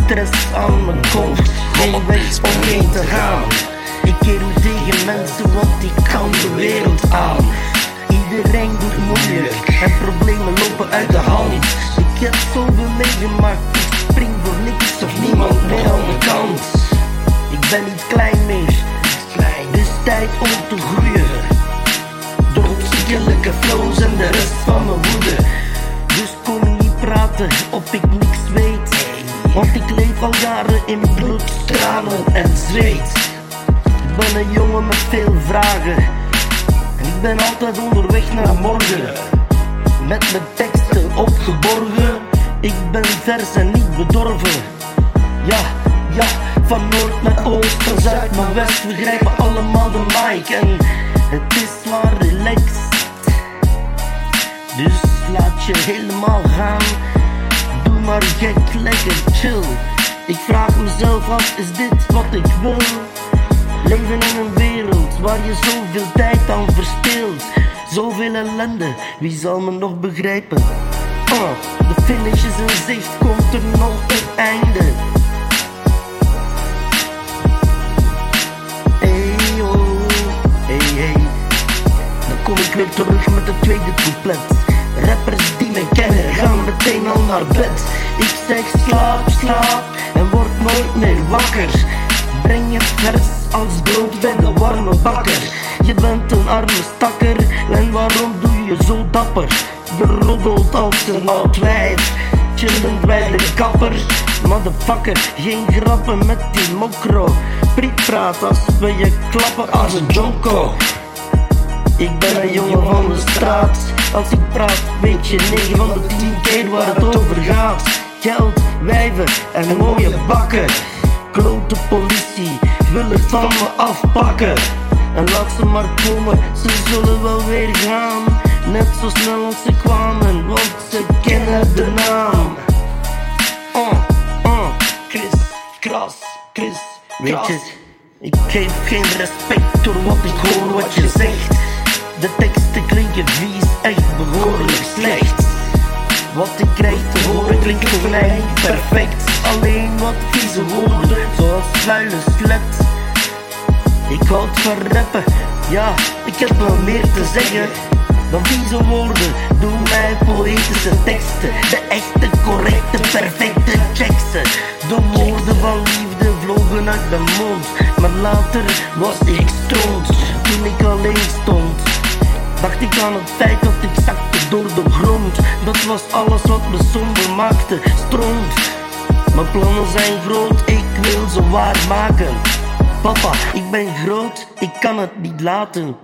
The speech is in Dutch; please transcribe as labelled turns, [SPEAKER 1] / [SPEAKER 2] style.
[SPEAKER 1] stress aan mijn kop, geen weg om heen te gaan. Ik keer me tegen mensen, want die kan de wereld aan. Iedereen doet moeilijk en problemen lopen uit de hand. Ik heb zoveel meegemaakt, ik spring voor niks of niemand meer aan de kant. Ik ben niet klein meer, is tijd om te groeien. Doodziekelijke flows en de rest van mijn woede. Dus kom niet praten of ik. Want ik leef al jaren in bloed, tranen en zweet. Ik ben een jongen met veel vragen. En ik ben altijd onderweg naar morgen. Met mijn teksten opgeborgen. Ik ben vers en niet bedorven. Ja, ja, van noord naar oost, van zuid naar west. We grijpen allemaal de mic en het is maar relaxed. Dus laat je helemaal gaan. Maar gek, lekker chill. Ik vraag mezelf af, is dit wat ik wil? Leven in een wereld waar je zoveel tijd aan verspilt. Zoveel ellende, wie zal me nog begrijpen? Oh, de finish is in zicht, komt er nog een einde. Hey hey hey. Dan kom ik weer terug met het tweede couplet. Rappers die meteen al naar bed. Ik zeg slaap, slaap en word nooit meer wakker. Breng je vers als brood bij de warme bakker. Je bent een arme stakker en waarom doe je zo dapper? Je roddelt als een oud wijf. Chillend bij de kapper. Motherfucker, geen grappen met die mokro. Prietpraat als we je klappen als een jonko. Ik ben een jongen van de straat. Als ik praat, weet je 9 van de 10 keer waar het over gaat. Geld, wijven en mooie bakken. Klote politie wil het van me afpakken. En laat ze maar komen, ze zullen wel weer gaan. Net zo snel als ze kwamen, want ze kennen de naam. Oh, oh, Chris, Kras, Chris, weet je. Ik geef geen respect door wat ik hoor wat je zegt. De teksten klinken vies, echt behoorlijk slecht. Wat ik krijg te horen klinkt voor mij perfect. Alleen wat vieze woorden, zoals vuile slet. Ik houd van rappen, ja, ik heb wel meer te zeggen. Dan vieze woorden, doe mij poëtische teksten. De echte, correcte, perfecte teksten. De woorden van liefde vlogen uit de mond. Maar later was ik stroot, toen ik alleen stond. Dacht ik aan het feit dat ik zakte door de grond. Dat was alles wat me somber maakte, stront. Mijn plannen zijn groot, ik wil ze waarmaken. Papa, ik ben groot, ik kan het niet laten.